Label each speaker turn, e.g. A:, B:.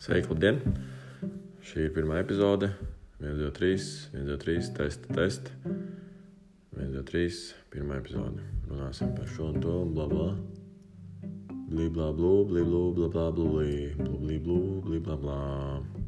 A: Sveiki, labdien! Šī ir pirmā epizode. 1, 2, 3, 1, 2, 3, testa, testa. 1, 2, 3, pirmā epizode. Runāsim par šo un to, bla, bla. Blī, blā, blū, blī, blū, blā, blā, blū, blī, blū, blī, blū, blī, blā, blā.